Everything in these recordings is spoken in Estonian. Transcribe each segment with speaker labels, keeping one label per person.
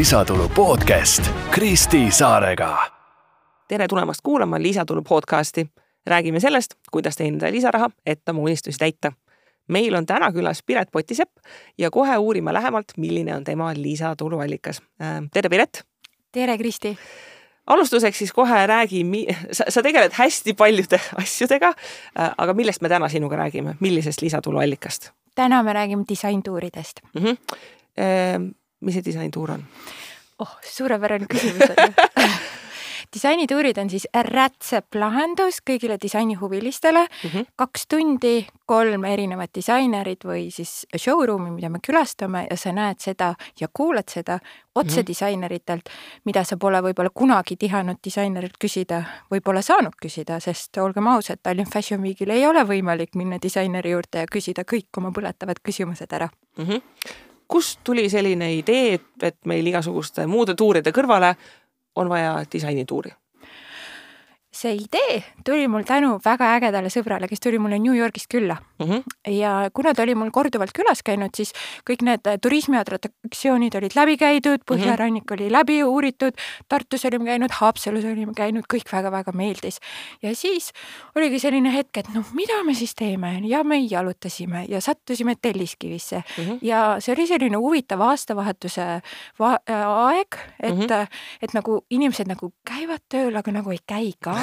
Speaker 1: lisatulu podcast Kristi Saarega.
Speaker 2: tere tulemast kuulama Lisatulu podcasti. räägime sellest, kuidas teenida lisaraha, et oma unistusi täita. meil on täna külas Piret Potisepp ja kohe uurime lähemalt, milline on tema lisatuluallikas. tere, Piret.
Speaker 3: tere, Kristi
Speaker 2: alustuseks siis kohe räägi, sa, sa tegeled hästi paljude asjadega, aga millest me täna sinuga räägime, millisest lisatuluallikast?
Speaker 3: täna me räägime disaintuuridest
Speaker 2: mm. -hmm mis see disaintuur on?
Speaker 3: oh, suurepärane küsimus on ju disainituurid on siis rätseplahendus kõigile disainihuvilistele mm. -hmm. kaks tundi, kolm erinevat disainerit või siis showroom'i, mida me külastame ja sa näed seda ja kuuled seda otse mm -hmm. disaineritelt, mida sa pole võib-olla kunagi tihanud disainerilt küsida või pole saanud küsida, sest olgem ausad, Tallinn Fashion Weekil ei ole võimalik minna disaineri juurde ja küsida kõik oma põletavad küsimused ära mm.
Speaker 2: -hmm kust tuli selline idee, et, et meil igasuguste muude tuuride kõrvale on vaja disainituuri?
Speaker 3: See idee tuli mul tänu väga ägedale sõbrale, kes tuli mulle New Yorgist külla mm. -hmm. ja kuna ta oli mul korduvalt külas käinud, siis kõik need turismiatraktsioonid olid läbi käidud, Põhjarannik mm -hmm. oli läbi uuritud, Tartus olime käinud, Haapsalus olime käinud, kõik väga-väga meeldis. ja siis oligi selline hetk, et noh, mida me siis teeme ja me jalutasime ja sattusime Telliskivisse mm -hmm. ja see oli selline huvitav aastavahetuse va aeg, et mm, -hmm. et nagu inimesed nagu käivad tööl, aga nagu ei käi ka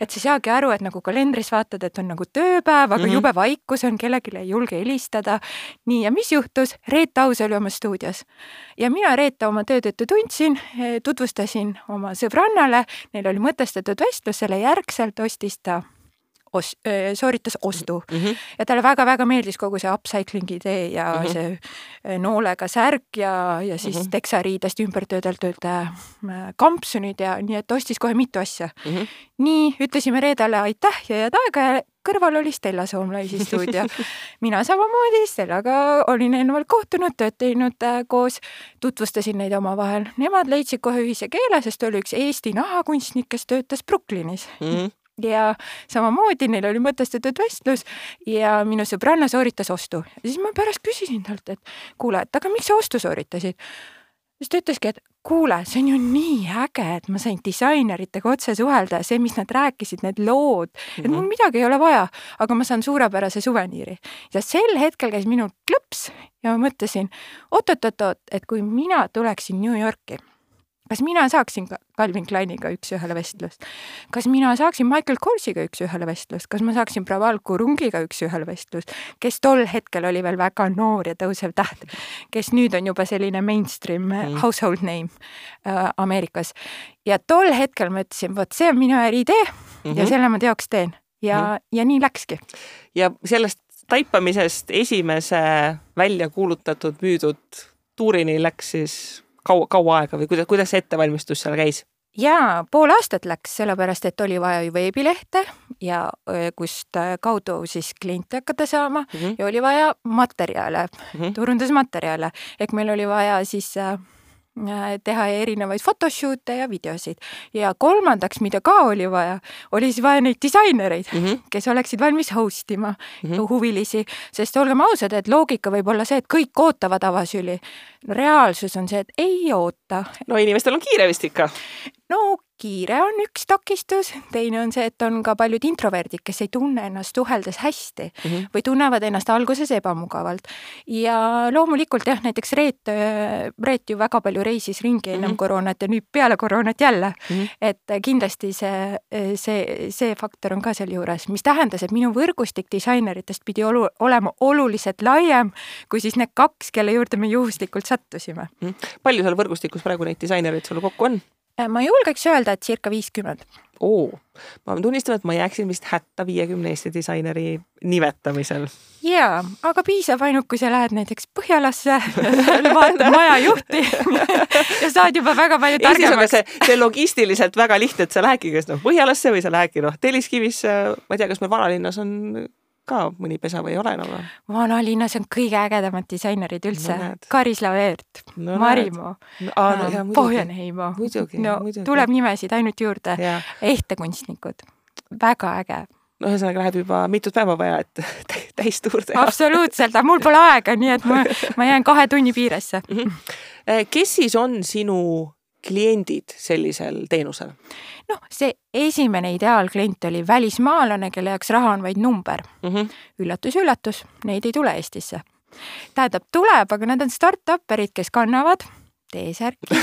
Speaker 3: et sa ei saagi aru, et nagu kalendris vaatad, et on nagu tööpäev, aga mm -hmm. jube vaikus on, kellelegi ei julge helistada. nii, ja mis juhtus? Reet Aus oli oma stuudios ja mina Reeta oma töö tõttu tundsin, tutvustasin oma sõbrannale, neil oli mõtestatud vestlus, selle järgselt ostis ta os-, sooritas ostu mm. -hmm. ja talle väga-väga meeldis kogu see upcycling'i idee ja mm -hmm. see noolega särk ja, ja siis mm -hmm. teksariidest ümber töödeldud kampsunid ja nii, et ostis kohe mitu asja mm. -hmm. nii, ütlesime Reedale aitäh ja head aega ja kõrval oli Stella Soomlaisi stuudio. mina samamoodi Stellaga olin eelnevalt kohtunud, tööd teinud koos, tutvustasin neid omavahel. Nemad leidsid kohe ühise keele, sest oli üks Eesti nahakunstnik, kes töötas Brooklynis mm. -hmm ja samamoodi neil oli mõtestatud vestlus ja minu sõbranna sooritas ostu. ja siis ma pärast küsisin talt, et kuule, et aga miks sa ostu sooritasid? siis ta ütleski, et kuule, see on ju nii äge, et ma sain disaineritega otse suhelda ja see, mis nad rääkisid, need lood, et mul mhm. midagi ei ole vaja, aga ma saan suurepärase suveniiri. ja sel hetkel käis minul klõps ja ma mõtlesin oot-oot-oot, et kui mina tuleksin New Yorki kas mina saaksin Calvin Kleiniga üks-ühele vestlust? kas mina saaksin Michael Korsiga üks-ühele vestlust, kas ma saaksin Praval Kurungiga üks-ühele vestlust, kes tol hetkel oli veel väga noor ja tõusev täht, kes nüüd on juba selline mainstream mm. household name äh, Ameerikas. ja tol hetkel ma ütlesin, vot see on minu äriidee mm -hmm. ja mhm. selle ma teoks teen ja mm, -hmm. ja nii läkski.
Speaker 2: ja sellest taipamisest esimese välja kuulutatud müüdud tuurini läks siis kaua, kaua aega või kuidas, kuidas see ettevalmistus seal käis?
Speaker 3: jaa, pool aastat läks, sellepärast et oli vaja ju veebilehte ja kust kaudu siis kliente hakata saama mm -hmm. ja oli vaja materjale mm, -hmm. turundusmaterjale, ehk meil oli vaja siis äh, Äh, teha erinevaid photoshoot'e ja videosid. ja kolmandaks, mida ka oli vaja, oli siis vaja neid disainereid mm, -hmm. kes oleksid valmis host ima mm -hmm. huvilisi, sest olgem ausad, et loogika võib olla see, et kõik ootavad avasüli. reaalsus on see, et ei oota.
Speaker 2: no inimestel on kiire vist ikka.
Speaker 3: no kiire on üks takistus, teine on see, et on ka paljud introverdid, kes ei tunne ennast suheldes hästi mm -hmm. või tunnevad ennast alguses ebamugavalt. ja loomulikult jah, näiteks Reet, Reet ju väga palju reisis ringi ennem mm -hmm. koroonat ja nüüd peale koroonat jälle mm. -hmm. et kindlasti see, see, see faktor on ka sealjuures, mis tähendas, et minu võrgustik disaineritest pidi olu, olema oluliselt laiem kui siis need kaks, kelle juurde me juhuslikult sattusime mm.
Speaker 2: -hmm. palju seal võrgustikus praegu neid disainereid sul kokku on?
Speaker 3: Äh, ma julgeks öelda, et circa viiskümmend.
Speaker 2: oo, ma pean tunnistama, et ma jääksin vist hätta viiekümne Eesti disaineri nimetamisel.
Speaker 3: jaa, aga piisab ainult, kui sa lähed näiteks Põhjalasse vaatad majajuhti ja saad juba väga palju targemaks.
Speaker 2: see, see logistiliselt väga lihtne, et sa lähedki kas noh Põhjalasse või sa lähedki noh Telliskivisse, ma ei tea, kas meil vanalinnas on ka mõni pesa või ei ole enam või?
Speaker 3: vanalinnas on kõige ägedamad disainerid üldse no,. Karis Laveert no,, Marimo no,, Pohjanheimo. no tuleb nimesid ainult juurde. ehtekunstnikud, väga äge
Speaker 2: no ühesõnaga läheb juba mitut päeva vaja, et täistuur teha.
Speaker 3: absoluutselt, aga mul pole aega, nii et ma, ma jään kahe tunni piiresse mm. -hmm.
Speaker 2: kes siis on sinu kliendid sellisel teenusel?
Speaker 3: noh, see esimene ideaalklient oli välismaalane, kelle jaoks raha on vaid number mm -hmm.. üllatus-üllatus, neid ei tule Eestisse. tähendab, tuleb, aga nad on startup'erid, kes kannavad T-särki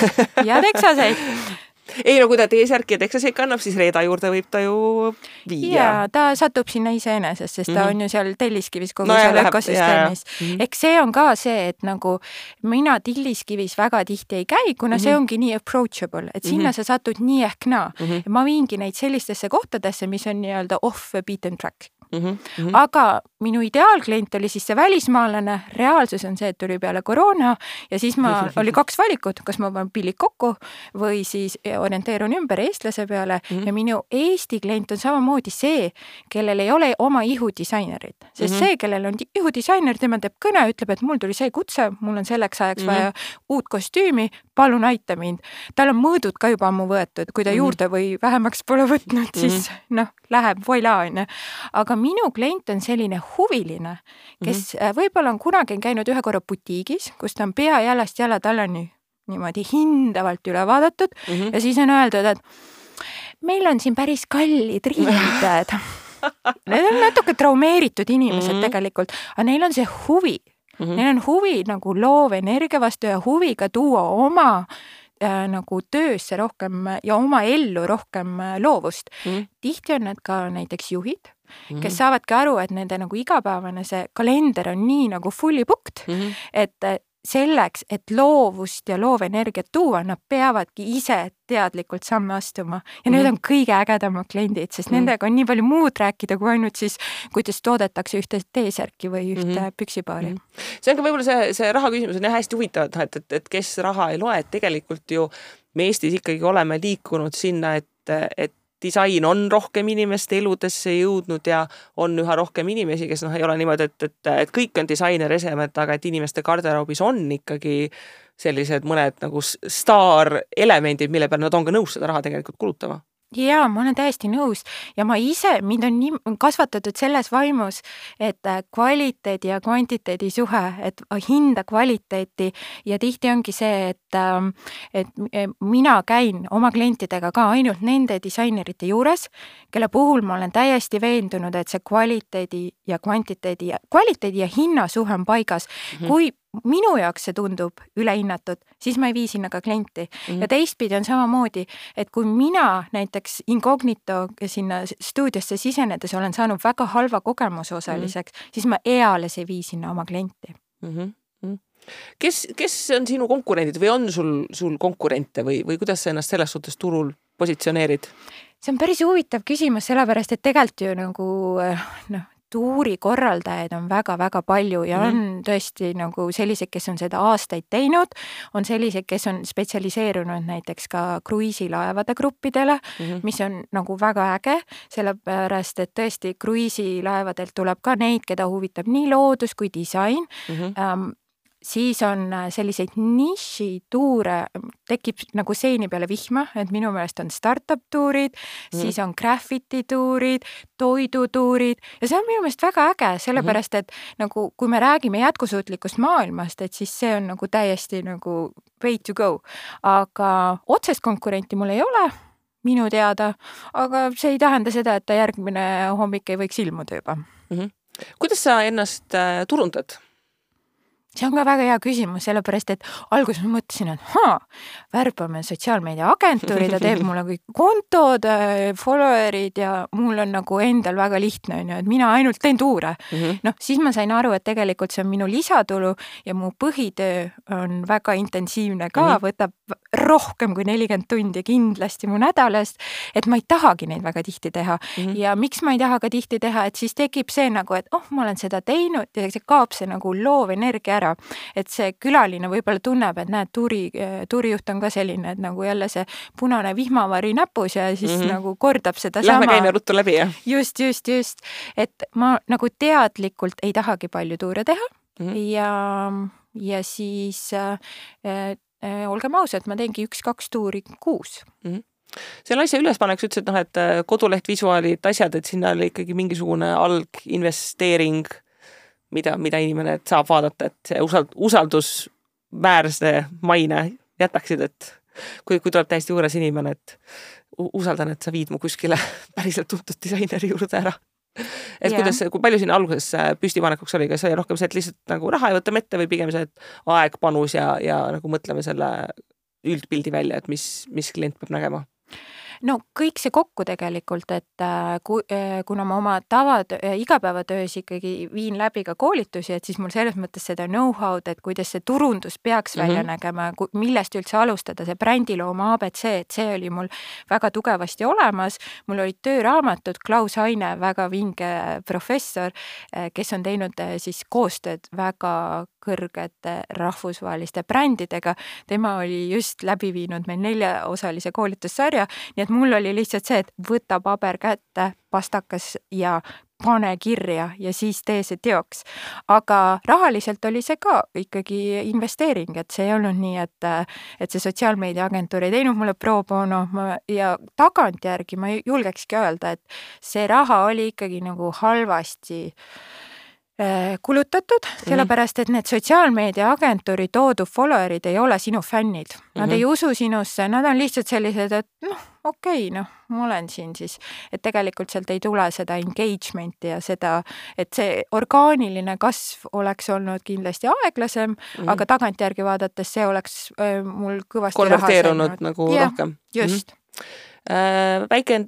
Speaker 3: ja teksaseid
Speaker 2: ei no kui ta T-särki ja teksaseid kannab, siis Reeda juurde võib ta ju viia.
Speaker 3: ja ta satub sinna iseenesest, sest ta mm -hmm. on ju seal Telliskivis kogu no, seal ökosüsteemis. -hmm. eks see on ka see, et nagu mina Telliskivis väga tihti ei käi, kuna mm -hmm. see ongi nii approachable, et sinna mm -hmm. sa satud nii ehk naa mm. -hmm. ma viingi neid sellistesse kohtadesse, mis on nii-öelda off beaten track Mm -hmm. aga minu ideaalklient oli siis see välismaalane, reaalsus on see, et tuli peale koroona ja siis ma, oli kaks valikut, kas ma panen pillid kokku või siis orienteerun ümber eestlase peale mm -hmm. ja minu Eesti klient on samamoodi see, kellel ei ole oma ihudisainerit, sest mm -hmm. see, kellel on ihudisainer, tema teeb kõne, ütleb, et mul tuli see kutse, mul on selleks ajaks mm -hmm. vaja uut kostüümi, palun aita mind. tal on mõõdud ka juba ammu võetud, kui ta mm -hmm. juurde või vähemaks pole võtnud, siis mm -hmm. noh, läheb voilà onju. aga minu klient on selline huviline, kes mm -hmm. võib-olla on kunagi käinud ühe korra butiigis, kus ta on pea jalast jala tallani niimoodi hindavalt üle vaadatud mm -hmm. ja siis on öeldud, et meil on siin päris kallid riided Need on natuke traumeeritud inimesed mm -hmm. tegelikult, aga neil on see huvi mm. -hmm. Neil on huvi nagu loovenergia vastu ja huvi ka tuua oma äh, nagu töösse rohkem ja oma ellu rohkem äh, loovust mm. -hmm. tihti on need ka näiteks juhid Mm -hmm. kes saavadki aru, et nende nagu igapäevane see kalender on nii nagu fully booked mm, -hmm. et selleks, et loovust ja loovenergiat tuua, nad peavadki ise teadlikult samme astuma ja mm. need mhm. on kõige ägedamad kliendid, sest mm. nendega on nii palju muud rääkida kui ainult siis, kuidas toodetakse ühte T-särki või ühte mm. püksipaari mm..
Speaker 2: see on ka võib-olla see, see raha küsimus on jah hästi huvitav, et, et, et kes raha ei loe, et tegelikult ju me Eestis ikkagi oleme liikunud sinna, et, et disain on rohkem inimeste eludesse jõudnud ja on üha rohkem inimesi, kes noh, ei ole niimoodi, et, et, et kõik on disaineresemed, aga et inimeste garderoobis on ikkagi sellised mõned nagu staarelemendid, mille peale nad on ka nõus seda raha tegelikult kulutama
Speaker 3: jaa, ma olen täiesti nõus ja ma ise, mind on nii kasvatatud selles vaimus, et äh, kvaliteedi ja kvantiteedi suhe, et hinda kvaliteeti ja tihti ongi see, et, ähm, et e, mina käin oma klientidega ka ainult nende disainerite juures, kelle puhul ma olen täiesti veendunud, et see kvaliteedi ja kvantiteedi ja kvaliteedi ja hinna suhe on paigas mm. -hmm. kui minu jaoks see tundub ülehinnatud, siis ma ei vii sinna ka klienti mm. -hmm. ja teistpidi on samamoodi, et kui mina näiteks incognito sinna stuudiosse sisenedes olen saanud väga halva kogemuse osaliseks mm, -hmm. siis ma eales ei vii sinna oma klienti mm.
Speaker 2: -hmm. kes, kes on sinu konkurendid või on sul, sul konkurente või, või kuidas sa ennast selles suhtes turul positsioneerid?
Speaker 3: see on päris huvitav küsimus, sellepärast et tegelikult ju nagu noh, tuurikorraldajaid on väga-väga palju ja on mm -hmm. tõesti nagu selliseid, kes on seda aastaid teinud, on selliseid, kes on spetsialiseerunud näiteks ka kruiisilaevade gruppidele mm, -hmm. mis on nagu väga äge, sellepärast et tõesti kruiisilaevadelt tuleb ka neid, keda huvitab nii loodus kui disain mm. -hmm siis on äh, selliseid nišituure, tekib nagu seeni peale vihma, et minu meelest on startup tuurid mm., siis on graffiti tuurid, toidutuurid ja see on minu meelest väga äge, sellepärast et nagu kui me räägime jätkusuutlikust maailmast, et siis see on nagu täiesti nagu way to go. aga otsest konkurenti mul ei ole minu teada, aga see ei tähenda seda, et ta järgmine hommik ei võiks ilmuda juba mm.
Speaker 2: -hmm. kuidas sa ennast äh, turundad?
Speaker 3: See on ka väga hea küsimus, sellepärast et alguses ma mõtlesin, et haa, värbame sotsiaalmeediaagentuuri, ta teeb mulle kõik kontod, äh, follower'id ja mul on nagu endal väga lihtne, on ju, et mina ainult teen tuure mm -hmm.. noh, siis ma sain aru, et tegelikult see on minu lisatulu ja mu põhitöö on väga intensiivne ka mm, -hmm. võtab rohkem kui nelikümmend tundi kindlasti mu nädalast, et ma ei tahagi neid väga tihti teha mm. -hmm. ja miks ma ei taha ka tihti teha, et siis tekib see nagu, et oh, ma olen seda teinud ja see kaob see nagu loov energia ära. et see külaline võib-olla tunneb, et näed, tuuri, tuurijuht on ka selline, et nagu jälle see punane vihmavari näpus ja siis mm -hmm. nagu kordab seda
Speaker 2: Lähme sama. käime ruttu läbi, jah?
Speaker 3: just, just, just, et ma nagu teadlikult ei tahagi palju tuure teha mm -hmm. ja ja siis äh, äh, olgem ausad, ma teengi üks-kaks tuuri kuus mm. -hmm
Speaker 2: selle asja ülespaneks ütles, et noh, et äh, koduleht, visuaalid, asjad, et sinna oli ikkagi mingisugune alginvesteering, mida, mida inimene saab vaadata, et see usald-, usaldusväärse maine jätaksid, et kui, kui tuleb täiesti võõras inimene, et usaldan, et sa viid mu kuskile päriselt tuntud disaineri juurde ära et yeah. kuidas, kui palju sinna alguses püstipanekuks oli, kas oli rohkem see, et lihtsalt nagu raha ja võtame ette või pigem see, et aeg, panus ja, ja nagu mõtleme selle üldpildi välja, et mis, mis klient peab nägema?
Speaker 3: No kõik see kokku tegelikult, et äh, ku, äh, kuna ma oma tavad, äh, igapäevatöös ikkagi viin läbi ka koolitusi, et siis mul selles mõttes seda know-how'd, et kuidas see turundus peaks mm -hmm. välja nägema, millest üldse alustada, see brändilooma abc, et see oli mul väga tugevasti olemas. mul olid tööraamatud, Klaus Aine, väga vinge professor, kes on teinud siis koostööd väga kõrgete rahvusvaheliste brändidega. tema oli just läbi viinud meil neljaosalise koolitussarja, nii et mul oli lihtsalt see, et võta paber kätte, pastakas ja pane kirja ja siis tee see teoks. aga rahaliselt oli see ka ikkagi investeering, et see ei olnud nii, et, et see sotsiaalmeediaagentuur ei teinud mulle pro bono ma, ja tagantjärgi ma julgekski öelda, et see raha oli ikkagi nagu halvasti äh, kulutatud, mhm. sellepärast et need sotsiaalmeediaagentuuri toodud follower'id ei ole sinu fännid. Nad mm -hmm. ei usu sinusse, nad on lihtsalt sellised, et noh, okei okay,, noh, ma olen siin siis. et tegelikult sealt ei tule seda engagement'i ja seda, et see orgaaniline kasv oleks olnud kindlasti aeglasem mm, -hmm. aga tagantjärgi vaadates see oleks äh, mul kõvasti
Speaker 2: konverteerunud nagu ja, rohkem.
Speaker 3: just mm.
Speaker 2: -hmm. väike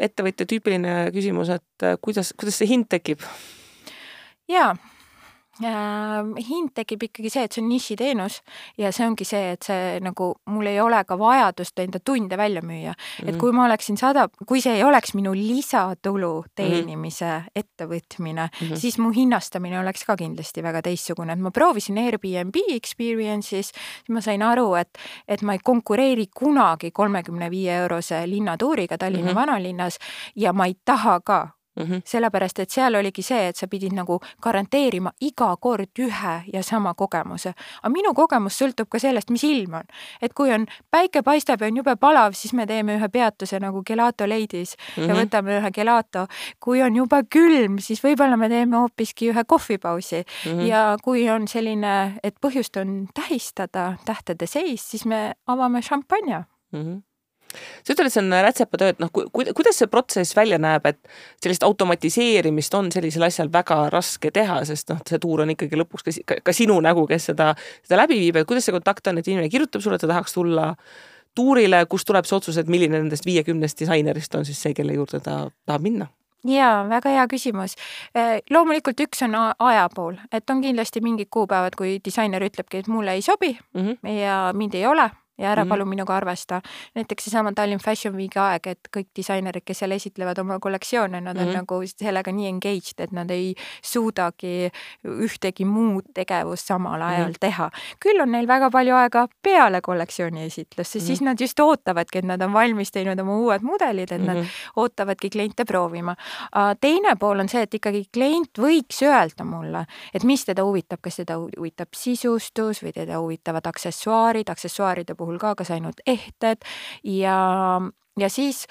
Speaker 2: ettevõtja tüüpiline küsimus, et kuidas, kuidas see hind tekib?
Speaker 3: Jaa äh, hind tekib ikkagi see, et see on nišiteenus ja see ongi see, et see nagu mul ei ole ka vajadust enda tunde välja müüa mm. -hmm. et kui ma oleksin sada, kui see ei oleks minu lisatulu mhm. teenimise mm -hmm. ettevõtmine mm, -hmm. siis mu hinnastamine oleks ka kindlasti väga teistsugune, et ma proovisin Airbnb experience'is, siis ma sain aru, et, et ma ei konkureeri kunagi kolmekümne viie eurose linnatuuriga Tallinna mm -hmm. vanalinnas ja ma ei taha ka Mm -hmm. sellepärast, et seal oligi see, et sa pidid nagu garanteerima iga kord ühe ja sama kogemuse. aga minu kogemus sõltub ka sellest, mis ilm on. et kui on, päike paistab ja on jube palav, siis me teeme ühe peatuse nagu Gelato Ladies mm -hmm. ja mhm. võtame ühe gelato. kui on jube külm, siis võib-olla me teeme hoopiski ühe kohvipausi mm. -hmm. ja kui on selline, et põhjust on tähistada tähtede seis, siis me avame šampanja mm. -hmm
Speaker 2: sa ütled, et see on rätsepatöö, et noh, kuidas see protsess välja näeb, et sellist automatiseerimist on sellisel asjal väga raske teha, sest noh, see tuur on ikkagi lõpuks ka, ka, ka sinu nägu, kes seda, seda läbi viib, et kuidas see kontakt on, et inimene kirjutab sulle, et ta tahaks tulla tuurile, kust tuleb see otsus, et milline nendest viiekümnest disainerist on siis see, kelle juurde ta tahab minna?
Speaker 3: jaa, väga hea küsimus. Äh, loomulikult üks on aja pool, et on kindlasti mingid kuupäevad, kui disainer ütlebki, et mulle ei sobi mm -hmm. ja mind ei ole ja ära mm -hmm. palun minuga arvesta. näiteks seesama Tallinn Fashion Weeki aeg, et kõik disainerid, kes seal esitlevad oma kollektsioone, nad on mm -hmm. nagu sellega nii engaged, et nad ei suudagi ühtegi muud tegevust samal ajal mm -hmm. teha. küll on neil väga palju aega peale kollektsiooni esitlust, sest mm -hmm. siis nad just ootavadki, et nad on valmis teinud oma uued mudelid, et mm -hmm. nad mhm. ootavadki kliente proovima. teine pool on see, et ikkagi klient võiks öelda mulle, et mis teda huvitab, kas teda huvitab sisustus või teda huvitavad aksessuaarid, aksessuaaride puhul puhul ka kas ainult ehted ja, ja siis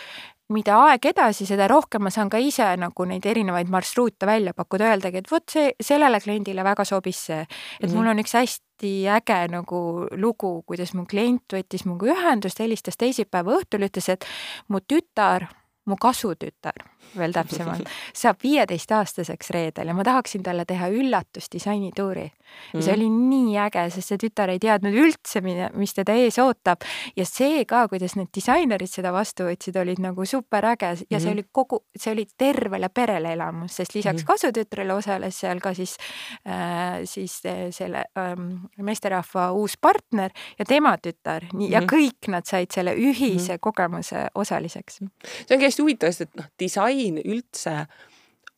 Speaker 3: mida aeg edasi, seda rohkem ma saan ka ise nagu neid erinevaid marsruute välja pakkuda, öeldagi, et vot see, sellele kliendile väga sobis see. et mm -hmm. mul on üks hästi äge nagu lugu, kuidas mu klient võttis minuga ühendust, helistas teisipäeva õhtul, ütles, et mu tütar, mu kasutütar veel täpsemalt, saab viieteistaastaseks reedel ja ma tahaksin talle teha üllatusdisainituuri. ja see mm. oli nii äge, sest see tütar ei teadnud üldse, mis teda ees ootab ja see ka, kuidas need disainerid seda vastu võtsid, olid nagu superäge ja see oli kogu, see oli tervele perele elamus, sest lisaks -hmm. kasutütrele osales seal ka siis äh,, siis äh, selle ähm, meesterahva uus partner ja tema tütar nii ja mhm. kõik nad said selle ühise kogemuse osaliseks.
Speaker 2: see ongi hästi huvitav, sest et noh, disain üldse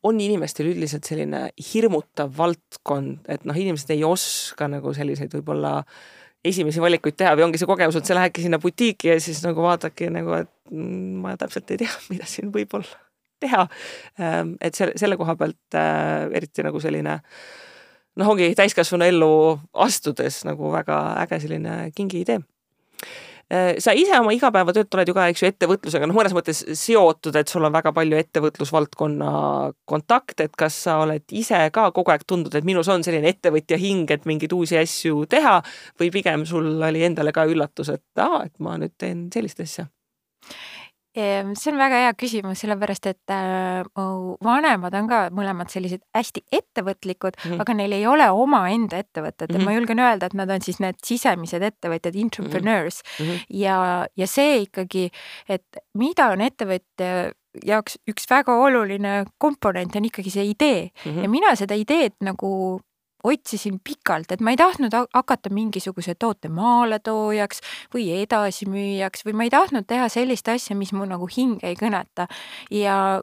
Speaker 2: on inimestel üldiselt selline hirmutav valdkond, et noh, inimesed ei oska nagu selliseid võib-olla esimesi valikuid teha või ongi see kogemus, et sa lähedki sinna butiiki ja siis nagu vaadadki nagu, et mm, ma täpselt ei tea, mida siin võib-olla teha. Ähm, et selle, selle koha pealt äh, eriti nagu selline noh, ongi täiskasvanu ellu astudes nagu väga äge selline kingi idee sa ise oma igapäevatööd oled ju ka, eks ju, ettevõtlusega noh, mõnes mõttes seotud, et sul on väga palju ettevõtlusvaldkonna kontakte, et kas sa oled ise ka kogu aeg tundnud, et minus on selline ettevõtja hing, et mingeid uusi asju teha või pigem sul oli endale ka üllatus, et aa, et ma nüüd teen sellist asja?
Speaker 3: See on väga hea küsimus, sellepärast et äh, mu vanemad on ka mõlemad sellised hästi ettevõtlikud mm, -hmm. aga neil ei ole omaenda ettevõtet mm, -hmm. et ma mhm. julgen öelda, et nad on siis need sisemised ettevõtjad, entrepreneurs mm -hmm. ja, ja see ikkagi, et mida on ettevõtja jaoks üks väga oluline komponent on ikkagi see idee mm -hmm. ja mina seda ideed nagu otsisin pikalt, et ma ei tahtnud hakata mingisuguse toote maaletoojaks või edasimüüjaks või ma ei tahtnud teha sellist asja, mis mu nagu hinge ei kõneta. ja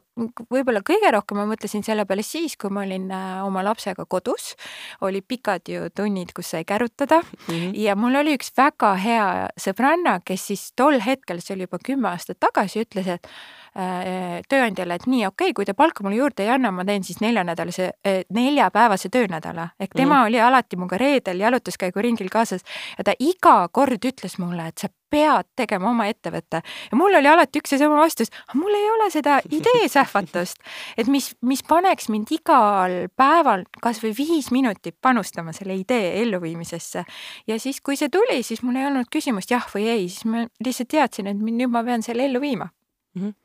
Speaker 3: võib-olla kõige rohkem ma mõtlesin selle peale siis, kui ma olin äh, oma lapsega kodus, olid pikad ju tunnid, kus sai kärutada mm -hmm. ja mul oli üks väga hea sõbranna, kes siis tol hetkel, see oli juba kümme aastat tagasi, ütles, et Äh, tööandjale, et nii, okei okay,, kui te palka mulle juurde ei anna, ma teen siis neljanädalase, äh, neljapäevase töönädala. Ehk tema mm. oli alati minuga reedel jalutuskäiguringil kaasas ja ta iga kord ütles mulle, et sa pead tegema oma ettevõtte ja mul oli alati üks ja sama vastus, mul ei ole seda ideesähvatust, et mis, mis paneks mind igal päeval kasvõi viis minutit panustama selle idee elluviimisesse. ja siis, kui see tuli, siis mul ei olnud küsimust jah või ei, siis ma lihtsalt teadsin, et nüüd ma pean selle ellu viima mm.
Speaker 2: -hmm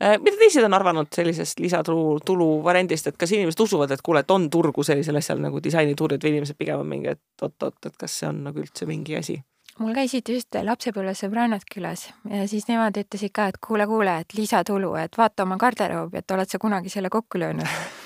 Speaker 2: mida teised on arvanud sellisest lisatulu, tulu variandist, et kas inimesed usuvad, et kuule, et on turgu sellisel asjal nagu disainituurid või inimesed pigem on mingi, et oot-oot, et kas see on nagu üldse mingi asi?
Speaker 3: mul käisid just lapsepõlvesõbrannad külas ja siis nemad ütlesid ka, et kuule, kuule, et lisatulu, et vaata oma garderoobi, et oled sa kunagi selle kokku löönud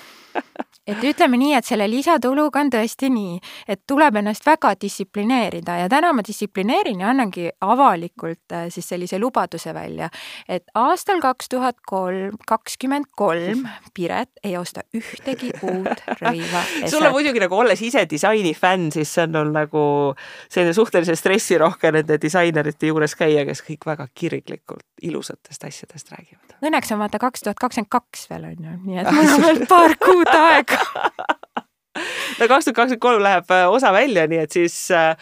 Speaker 3: et ütleme nii, et selle lisatuluga on tõesti nii, et tuleb ennast väga distsiplineerida ja täna ma distsiplineerin ja annangi avalikult äh, siis sellise lubaduse välja, et aastal kaks tuhat kolm, kakskümmend kolm Piret ei osta ühtegi uut rõiva.
Speaker 2: sulle muidugi nagu olles ise disaini fänn, siis see on olnud nagu selline suhteliselt stressirohke nende disainerite juures käia, kes kõik väga kirglikult ilusatest asjadest räägivad.
Speaker 3: Õnneks on vaata kaks tuhat kakskümmend kaks veel on ju, nii et mul on veel paar kuud aega
Speaker 2: no kaks tuhat kakskümmend kolm läheb äh, osa välja, nii et siis äh,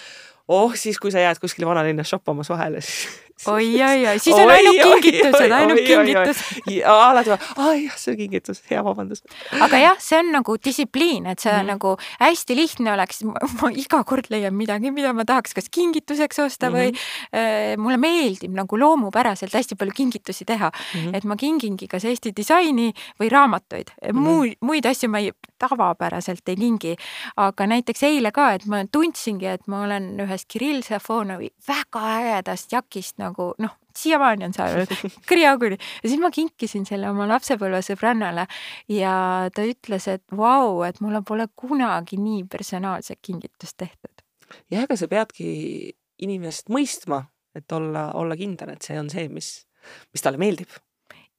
Speaker 2: oh, siis kui sa jääd kuskil vanalinnas shoppamas vahele, siis
Speaker 3: oi, oi, oi, siis on oi, ainult kingitused, ainult kingitused.
Speaker 2: alati, aa jah, see on kingitus, hea vabandust.
Speaker 3: aga jah, see on nagu distsipliin, et see mm -hmm. nagu hästi lihtne oleks, ma iga kord leian midagi, mida ma tahaks kas kingituseks osta mm -hmm. või äh, mulle meeldib nagu loomupäraselt hästi palju kingitusi teha mm. -hmm. et ma kingingi kas Eesti disaini või raamatuid mm, -hmm. muid, muid asju ma ei, tavapäraselt ei kingi. aga näiteks eile ka, et ma tundsingi, et ma olen ühest Kirill Safonovi väga ägedast jakist nagu nagu noh, siiamaani on seal kriaukuni ja siis ma kinkisin selle oma lapsepõlvesõbrannale ja ta ütles, et vau, et mulle pole kunagi nii personaalset kingitust tehtud.
Speaker 2: jah, aga sa peadki inimest mõistma, et olla, olla kindel, et see on see, mis, mis talle meeldib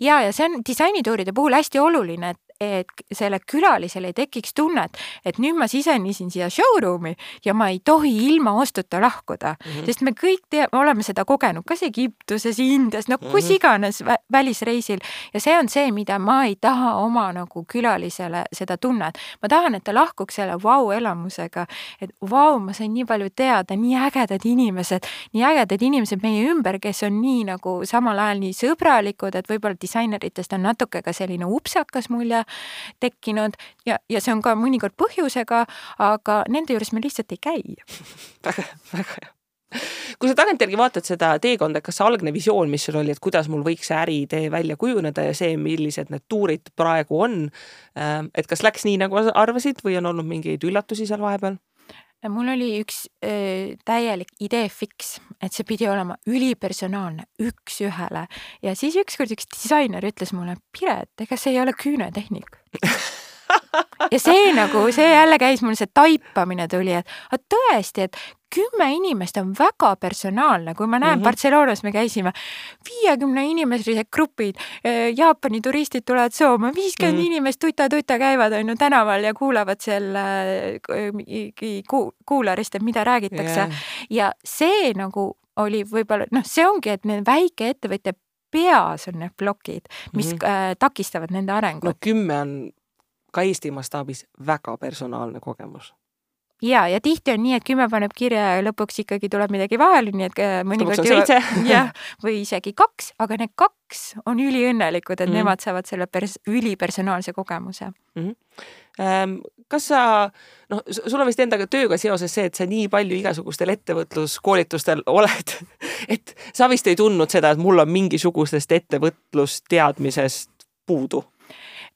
Speaker 3: ja, ja see on disainituuride puhul hästi oluline, et et selle külalisel ei tekiks tunnet, et nüüd ma sisenesin siia showroom'i ja ma ei tohi ilma ostuta lahkuda mm, -hmm. sest me kõik tea, oleme seda kogenud, kas Egiptuses, Indias, no kus mm -hmm. iganes vä välisreisil ja see on see, mida ma ei taha oma nagu külalisele seda tunnet. ma tahan, et ta lahkuks selle vau-elamusega, et vau, ma sain nii palju teada, nii ägedad inimesed, nii ägedad inimesed meie ümber, kes on nii nagu samal ajal nii sõbralikud, et võib-olla disaineritest on natuke ka selline upsakas mulje tekkinud ja, ja see on ka mõnikord põhjusega, aga nende juures me lihtsalt ei käi
Speaker 2: väga, väga hea kui sa tagantjärgi vaatad seda teekonda, kas see algne visioon, mis sul oli, et kuidas mul võiks see äriidee välja kujuneda ja see, millised need tuurid praegu on, ähm, et kas läks nii, nagu arvasid või on olnud mingeid üllatusi seal vahepeal?
Speaker 3: Mul oli üks öö, täielik idee fiks, et see pidi olema ülipersonaalne, üks-ühele ja siis ükskord üks disainer ütles mulle, Piret, ega see ei ole küünetehnik ja see nagu, see jälle käis mul see taipamine tuli, et tõesti, et kümme inimest on väga personaalne, kui ma näen mm -hmm. Barcelonas me käisime, viiekümne inimeslised grupid, eh, Jaapani turistid tulevad Soome, viiskümmend mm -hmm. inimest tuta-tuta käivad on ju tänaval ja kuulavad seal eh, kuularist, et mida räägitakse yeah. ja see nagu oli võib-olla noh, see ongi, et need väikeettevõtja peas on need plokid, mis mm -hmm. äh, takistavad nende arengut.
Speaker 2: no kümme on ka Eesti mastaabis väga personaalne kogemus
Speaker 3: ja, ja tihti on nii, et kümme paneb kirja ja lõpuks ikkagi tuleb midagi vahele, nii et äh, mõnikord
Speaker 2: seitse.
Speaker 3: jah, või isegi kaks, aga need kaks on üliõnnelikud, et mm -hmm. nemad saavad selle pers-, ülipersonaalse kogemuse
Speaker 2: mm. -hmm. kas sa, noh, sul on vist endaga tööga seoses see, et sa nii palju igasugustel ettevõtluskoolitustel oled, et sa vist ei tundnud seda, et mul on mingisugustest ettevõtlusteadmisest puudu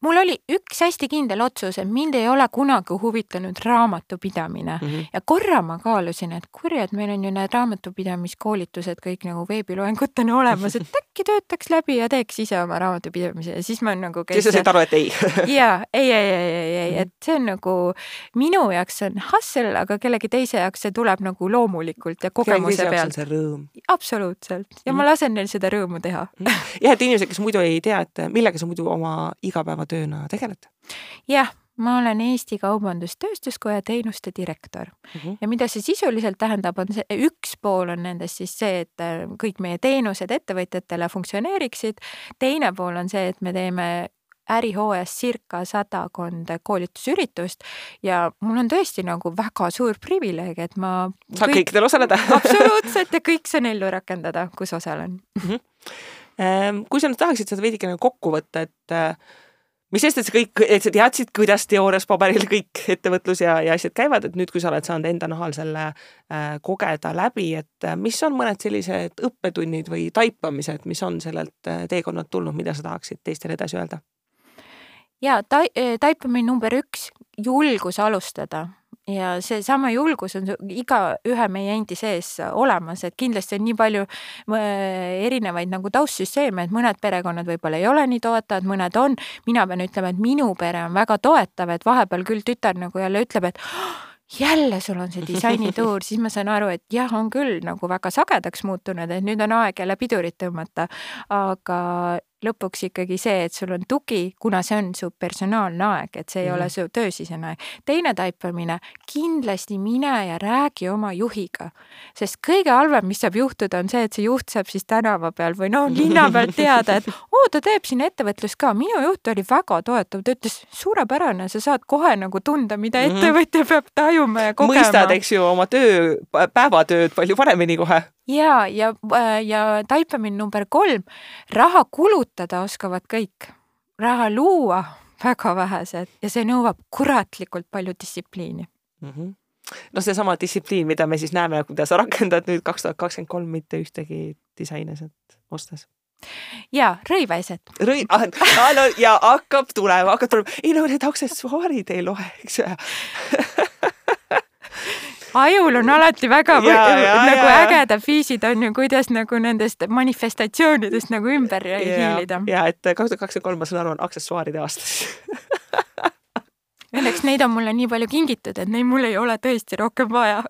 Speaker 3: mul oli üks hästi kindel otsus, et mind ei ole kunagi huvitanud raamatupidamine mm -hmm. ja korra ma kaalusin, et kurjad, meil on ju need raamatupidamiskoolitused kõik nagu veebiloengutena olemas, et äkki töötaks läbi ja teeks ise oma raamatupidamise ja siis ma nagu
Speaker 2: siis sa said aru, et ei
Speaker 3: jaa, ei, ei, ei, ei, ei, et see on nagu minu jaoks on hustle, aga kellegi teise jaoks see tuleb nagu loomulikult ja kogemuse pealt. absoluutselt ja mm -hmm. ma lasen neil seda rõõmu teha
Speaker 2: mhm. jah, et inimesed, kes muidu ei tea, et millega sa muidu oma igapäevatööna tegeled?
Speaker 3: jah ma olen Eesti Kaubandus-Tööstuskoja teenuste direktor mm -hmm. ja mida see sisuliselt tähendab, on see, üks pool on nendest siis see, et äh, kõik meie teenused ettevõtjatele funktsioneeriksid. teine pool on see, et me teeme ärihooajas circa sadakond koolitusüritust ja mul on tõesti nagu väga suur privileeg, et ma
Speaker 2: saad kõik... kõikidel osaleda
Speaker 3: absoluutselt ja kõik saan ellu rakendada, kus osalen mm. -hmm.
Speaker 2: kui sa nüüd tahaksid seda veidikene kokku võtta, et äh, mis sest, et sa kõik, et sa teadsid, kuidas teoorias paberil kõik ettevõtlus ja, ja asjad käivad, et nüüd, kui sa oled saanud enda nahal selle äh, kogeda läbi, et äh, mis on mõned sellised õppetunnid või taipamised, mis on sellelt äh, teekonnalt tulnud, mida sa tahaksid teistele edasi öelda?
Speaker 3: ja ta-, äh, taipamine number üks, julgus alustada ja seesama julgus on igaühe meie endi sees olemas, et kindlasti on nii palju erinevaid nagu taustsüsteeme, et mõned perekonnad võib-olla ei ole nii toetavad, mõned on. mina pean ütlema, et minu pere on väga toetav, et vahepeal küll tütar nagu jälle ütleb, et jälle sul on see disainituur, siis ma saan aru, et jah, on küll nagu väga sagedaks muutunud, et nüüd on aeg jälle pidurit tõmmata. aga lõpuks ikkagi see, et sul on tugi, kuna see on su personaalne aeg, et see ei mm. ole mhm. su töösisene aeg. teine taipamine, kindlasti mine ja räägi oma juhiga, sest kõige halvem, mis saab juhtuda, on see, et see juht saab siis tänava peal või noh, linna pealt teada, et oo, ta teeb siin ettevõtlust ka. minu juht oli väga toetav, ta ütles suurepärane, sa saad kohe nagu tunda, mida mhm. ettevõtja peab tajuma ja kogema.
Speaker 2: mõistad, eks ju, oma töö, päevatööd palju paremini kohe
Speaker 3: ja, ja, äh, ja taipamine number kolm, raha kulutada oskavad kõik, raha luua väga vähesed ja see nõuab kuratlikult palju distsipliini. Mm.
Speaker 2: -hmm no seesama distsipliin, mida me siis näeme, kuidas sa rakendad nüüd kaks tuhat kakskümmend kolm mitte ühtegi disaineset ostes.
Speaker 3: Ja rõivaeset.
Speaker 2: rõi- ah,, no ja hakkab tulema, hakkab tulema, ei no need aksessuaarid ei loe, eks ju
Speaker 3: ajul on alati väga ja, ja, nagu ja. ägedad viisid on ju, kuidas nagu nendest manifestatsioonidest nagu ümber ja, hiilida.
Speaker 2: ja et kaks tuhat kakskümmend kolm, ma saan aru, on aksessuaaride aastas
Speaker 3: Õnneks neid on mulle nii palju kingitud, et neid mul ei ole tõesti rohkem vaja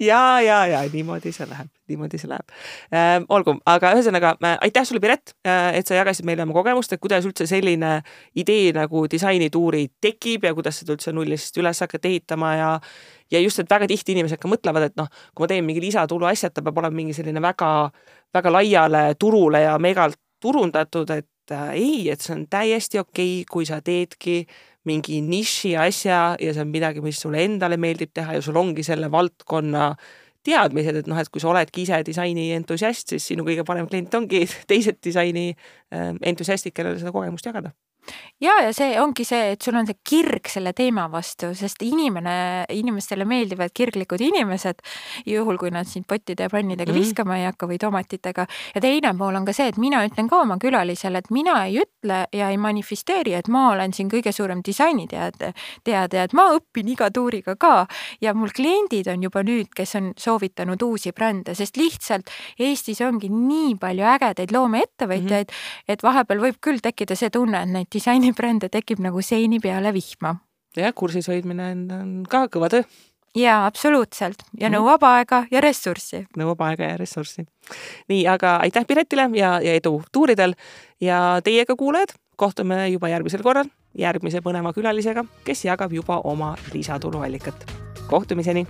Speaker 2: ja, ja, ja niimoodi see läheb, niimoodi see läheb äh,. olgu, aga ühesõnaga äh, aitäh sulle, Piret äh,, et sa jagasid meile oma kogemust, et kuidas üldse selline idee nagu disainituuri tekib ja kuidas seda üldse nullist üles hakata ehitama ja ja just, et väga tihti inimesed ka mõtlevad, et noh, kui ma teen mingi lisatulu asja, et ta peab olema mingi selline väga, väga laiale turule ja megalt turundatud, et äh, ei, et see on täiesti okei okay,, kui sa teedki mingi niši asja ja see on midagi, mis sulle endale meeldib teha ja sul ongi selle valdkonna teadmised, et noh, et kui sa oledki ise disaini entusiast, siis sinu kõige parem klient ongi teised disaini äh, entusiastid, kellele seda kogemust jagada
Speaker 3: ja, ja see ongi see, et sul on see kirg selle teema vastu, sest inimene, inimestele meeldivad kirglikud inimesed, juhul kui nad sind pottide ja pannidega mm viskama ei hakka või tomatitega. ja teine pool on ka see, et mina ütlen ka oma külalisele, et mina ei ütle ja ei manifesteeri, et ma olen siin kõige suurem disainiteade, teadja, et ma õpin iga tuuriga ka ja mul kliendid on juba nüüd, kes on soovitanud uusi brände, sest lihtsalt Eestis ongi nii palju ägedaid loomeettevõtjaid mm, -hmm. et vahepeal võib küll tekkida see tunne, et neid disainibrände tekib nagu seini peale vihma.
Speaker 2: jah, kursis hoidmine on, ka kõva töö.
Speaker 3: jaa, absoluutselt ja mm. nõuab aega ja ressurssi.
Speaker 2: nõuab aega ja ressurssi. nii, aga aitäh Piretile ja, ja edu tuuridel ja teiega, kuulajad, kohtume juba järgmisel korral järgmise põneva külalisega, kes jagab juba oma lisatuluallikat. kohtumiseni